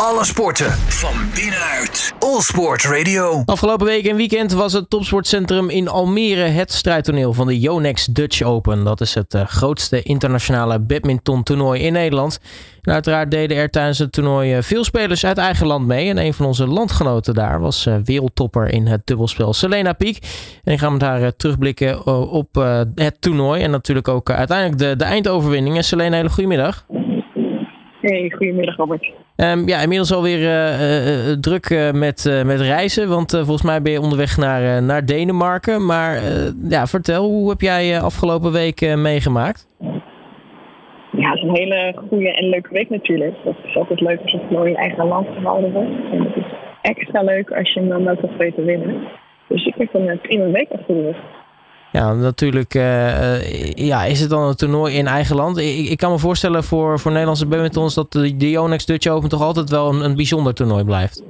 Alle sporten van binnenuit. All Sport Radio. Afgelopen week en weekend was het topsportcentrum in Almere het strijdtoneel van de Yonex Dutch Open. Dat is het uh, grootste internationale badminton toernooi in Nederland. En uiteraard deden er tijdens het toernooi uh, veel spelers uit eigen land mee. En een van onze landgenoten daar was uh, wereldtopper in het dubbelspel Selena Piek. En ik ga met haar terugblikken op het toernooi. En natuurlijk ook uiteindelijk de, de eindoverwinning. En Selena, hele goedemiddag. Hey, goedemiddag Robert. Um, ja, inmiddels alweer uh, druk met, met reizen, want volgens mij ben je onderweg naar, naar Denemarken. Maar ja, vertel, hoe heb jij afgelopen week meegemaakt? Ja, het is een hele goede en leuke week natuurlijk. Het is altijd leuk als het mooi in eigen land gehouden wordt. En het is extra leuk als je hem dan ook nog weet te winnen. Dus ik heb een prima week achter de rug. Ja, natuurlijk uh, ja, is het dan een toernooi in eigen land. Ik, ik kan me voorstellen voor, voor Nederlandse badmintons dat de, Yonex Dutch Open toch altijd wel een, een bijzonder toernooi blijft.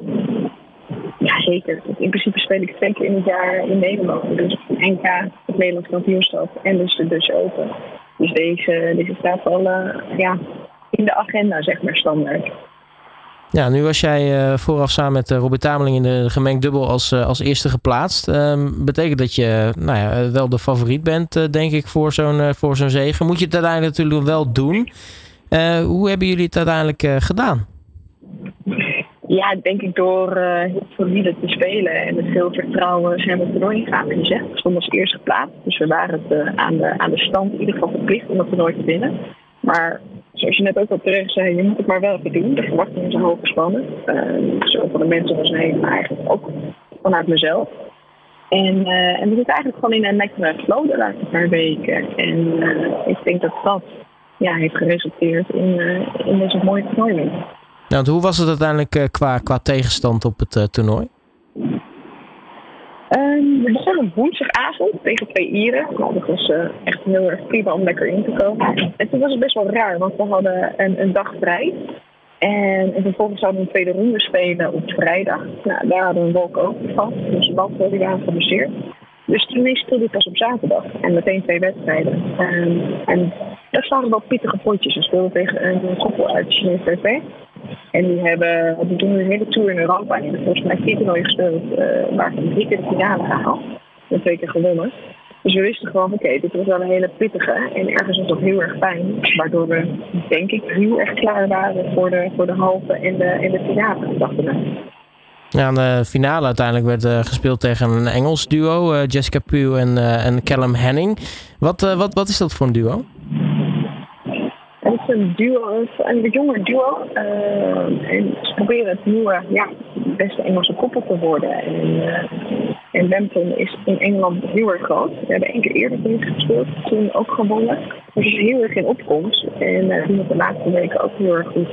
Ja, zeker. In principe speel ik twee keer in het jaar in Nederland. Dus NK, het Nederlands kampioenschap en dus de Dutch Open. Dus deze, deze staat wel uh, ja, in de agenda, zeg maar, standaard. Ja, nu was jij uh, vooraf samen met uh, Robert Tameling in de gemengd dubbel als, uh, als eerste geplaatst. Um, betekent dat je nou ja, wel de favoriet bent, denk ik, voor zo'n voor zo'n zegen. Moet je het uiteindelijk natuurlijk wel doen. hoe hebben jullie het uiteindelijk gedaan? Ja, denk ik door heel solide te spelen en met veel vertrouwen zijn we het toernooi gegaan. En je zegt, we stonden als eerste geplaatst. Dus we waren het aan, de, aan de stand in ieder geval verplicht om het toernooi te winnen. Maar zoals je net ook al terecht zei, je moet het maar wel even doen. De verwachtingen zijn hoog gespannen. Uh, zowel van de mensen als heen, maar eigenlijk ook vanuit mezelf. En, uh, en we zitten eigenlijk gewoon in een lekkere flow de laatste paar weken. En uh, ik denk dat dat ja, heeft geresulteerd in, in deze mooie toernooi. Nou, hoe was het uiteindelijk qua, qua tegenstand op het toernooi? Um, we begonnen woensdagavond tegen twee Ieren. Nou, dat was uh, echt heel erg prima om lekker in te komen. En toen was het best wel raar, want we hadden een, een dag vrij. En, en vervolgens zouden we een tweede ronde spelen op vrijdag. Nou, daar hadden we een wolk ook van. Dus de bal die waren geblesseerd. Dus toen speelde ik pas op zaterdag. En meteen twee wedstrijden. Um, en dat waren wel pittige potjes. We speelden tegen een koppel uit Chinese. En die hebben, die doen een hele tour in Europa. En hebben volgens mij vier toernooien gespeeld, uh, waar ze drie keer de finale gehaald. En twee keer gewonnen. Dus we wisten gewoon, oké, dit was wel een hele pittige. En ergens was het heel erg fijn. Waardoor we, denk ik, heel erg klaar waren voor de, voor de halve en de, en de finale, dachten we. Ja, de finale uiteindelijk werd uh, gespeeld tegen een Engels duo, uh, Jessica Pugh en, en Callum Henning. Wat, wat, wat is dat voor een duo? Is een duo, een jonger duo. Uh, en ze proberen het nieuwe, ja, beste Engelse koppel te worden. En, uh, en is in Engeland heel erg groot. We hebben één keer eerder tegen gespeeld, toen ook gewonnen. Dus het is heel erg in opkomst. En uh, doen het de laatste weken ook heel erg goed.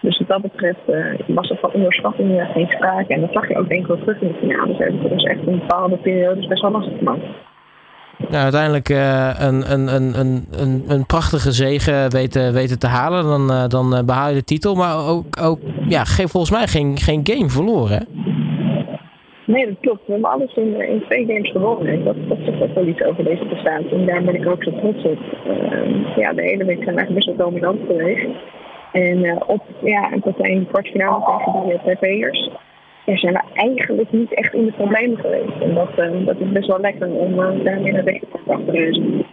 Dus wat dat betreft was er van onderschatting geen sprake. En dat zag je ook denk ik terug in de finale. Dus dat was echt een bepaalde periode best wel lastig gemaakt. Nou, uiteindelijk uh, een, een, een, een, een prachtige zege weten, weten te halen. Dan, uh, dan behaal je de titel. Maar ook, ook ja, volgens mij geen, geen game verloren. Nee, dat klopt. We hebben alles in, in twee games gewonnen. Dat, dat ook wel iets over deze prestatie. En daar ben ik ook zo trots op. Uh, ja, de hele week zijn we eigenlijk best wel dominant geweest. En op ja, een tot een kwartfinale tegen de PP'ers ja, zijn we eigenlijk niet echt in de problemen geweest. En dat, uh, dat is best wel lekker om uh, daarmee naar de te reizen.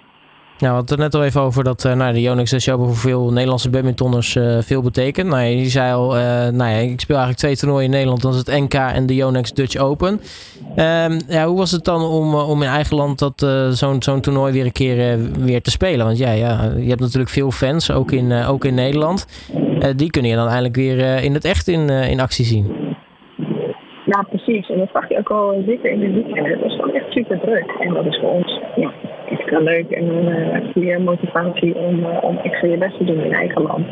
Ja, we hadden het net al even over dat uh, nou, de Yonex Show voor veel Nederlandse badmintonners veel betekent. Nou, je zei al, nou ja, ik speel eigenlijk twee toernooien in Nederland. Dat is het NK en de Yonex Dutch Open. Um, ja, hoe was het dan om, om in eigen land dat zo'n zo'n toernooi weer een keer weer te spelen? Want ja, ja, je hebt natuurlijk veel fans, ook in, ook in Nederland. die kunnen je dan eindelijk weer in het echt in, in actie zien. Ja, precies. En dat zag je ook al zeker in de weekend. Het was gewoon echt super druk. En dat is voor ons ja, extra leuk en een uh, goede motivatie om, uh, om extra je best te doen in eigen land.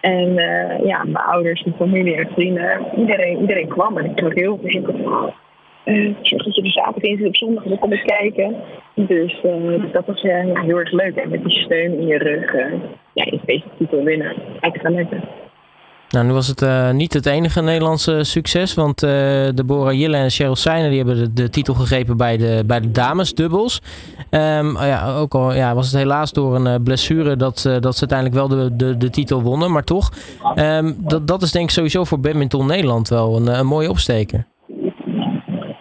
En uh, ja, mijn ouders, mijn familie en vrienden, iedereen, iedereen kwam. En ik kreeg heel veel zorg dat je er zaterdag in op zondag, dan kom ik kijken. Dus dat was heel erg leuk. En met die steun in je rug, ja, je feest titel winnen, extra lekker. Nou, nu was het uh, niet het enige Nederlandse succes, want uh, Deborah Jille en Cheryl Seijner die hebben de, de, titel gegrepen bij de, bij de damesdubbels. Um, ja, ook al ja, was het helaas door een uh, blessure dat, dat ze uiteindelijk wel de, de, de titel wonnen, maar toch, um, dat, dat is denk ik sowieso voor badminton Nederland wel een, mooie opsteker.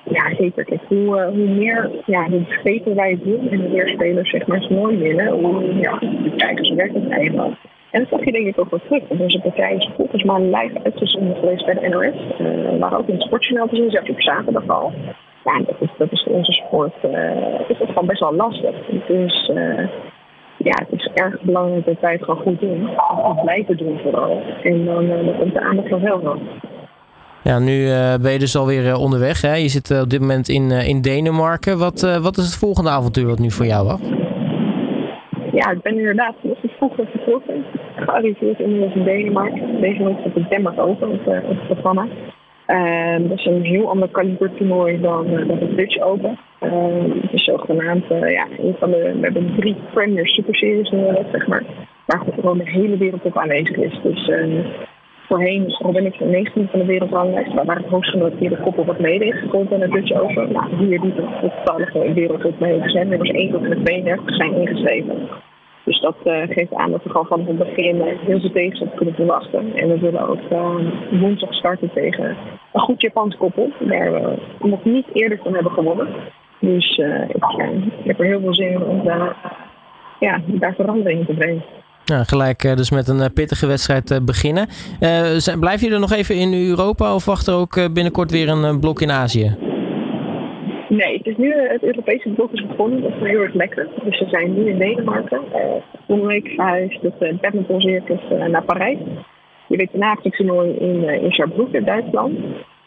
Ja, zeker. Hoe, hoe meer, ja, hoe beter wij het doen en hoe meer spelers zeg maar mooi winnen, hoe ja, kijkers werkt het. En dat zag je denk ik ook wel terug. Want onze partij is volgens mij live uitgezonden geweest bij de NOS. Maar ook in het sportjournaal te zien, zelfs op zaterdag al. Ja, dat is, dat is voor onze sport uh, is dat gewoon best wel lastig. Dus ja, het is erg belangrijk dat wij het gewoon goed doen. Goed blijven doen vooral. En dan, komt de aandacht wel van. Ja, nu ben je dus alweer onderweg. Hè? Je zit op dit moment in, in Denemarken. Wat, wat is het volgende avontuur wat nu voor jou wacht? Ja, ik ben inderdaad vanochtend vroeger vertrokken. Gearriveerd inmiddels in Denemarken. Deze week op het Denmark Open, het, uh, het programma. Uh, dat is een heel ander kaliber toernooi dan, uh, Dutch Open. Het is zogenaamd, ja, een van de, we hebben drie Premier Super Series zeg maar. Waar gewoon de hele wereld op aanwezig is. Dus voorheen ben ik de 19 van de wereldranglijst, waar het hoogst genoteerde koppel wat mede is gekomen in het Dutch Open. Nou, hier die de totalige wereldtop mee zijn. Was één tot en met 32 zijn ingeschreven. Dus dat uh, geeft aan dat we gewoon van het begin heel veel tegenstand kunnen verwachten. En we willen ook uh, woensdag starten tegen een goed Japans koppel, waar we nog niet eerder van hebben gewonnen. Dus uh, ik, ik, heb er heel veel zin in om daar, ja, daar verandering te brengen. Ja, gelijk dus met een pittige wedstrijd beginnen. blijf je er nog even in Europa of wacht er ook binnenkort weer een blok in Azië? Nee, het is nu het Europese blok is begonnen. Dat is heel erg lekker. Dus we zijn nu in Denemarken. Uh, week verhuisd het uh, badminton circus uh, naar Parijs. Je weet daarna het toernooi in, uh, in Saarbrücken, Duitsland.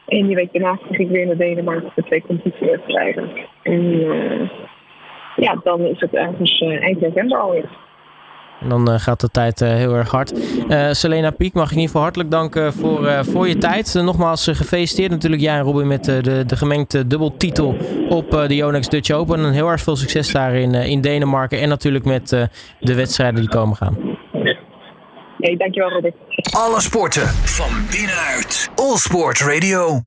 En je weet daarna ging ik weer naar Denemarken voor twee competitiewedstrijden. En ja, dan is het ergens eind november alweer. En dan uh, gaat de tijd uh, heel erg hard. Uh, Selena Piek, mag ik in ieder geval hartelijk danken voor, voor je tijd. nogmaals gefeliciteerd natuurlijk jij en Robin met de, de gemengde dubbeltitel op de Yonex Dutch Open. En heel erg veel succes daar in, in Denemarken en natuurlijk met de wedstrijden die komen gaan. Nee, dankjewel Robin. Alle sporten van binnenuit. All Sport Radio.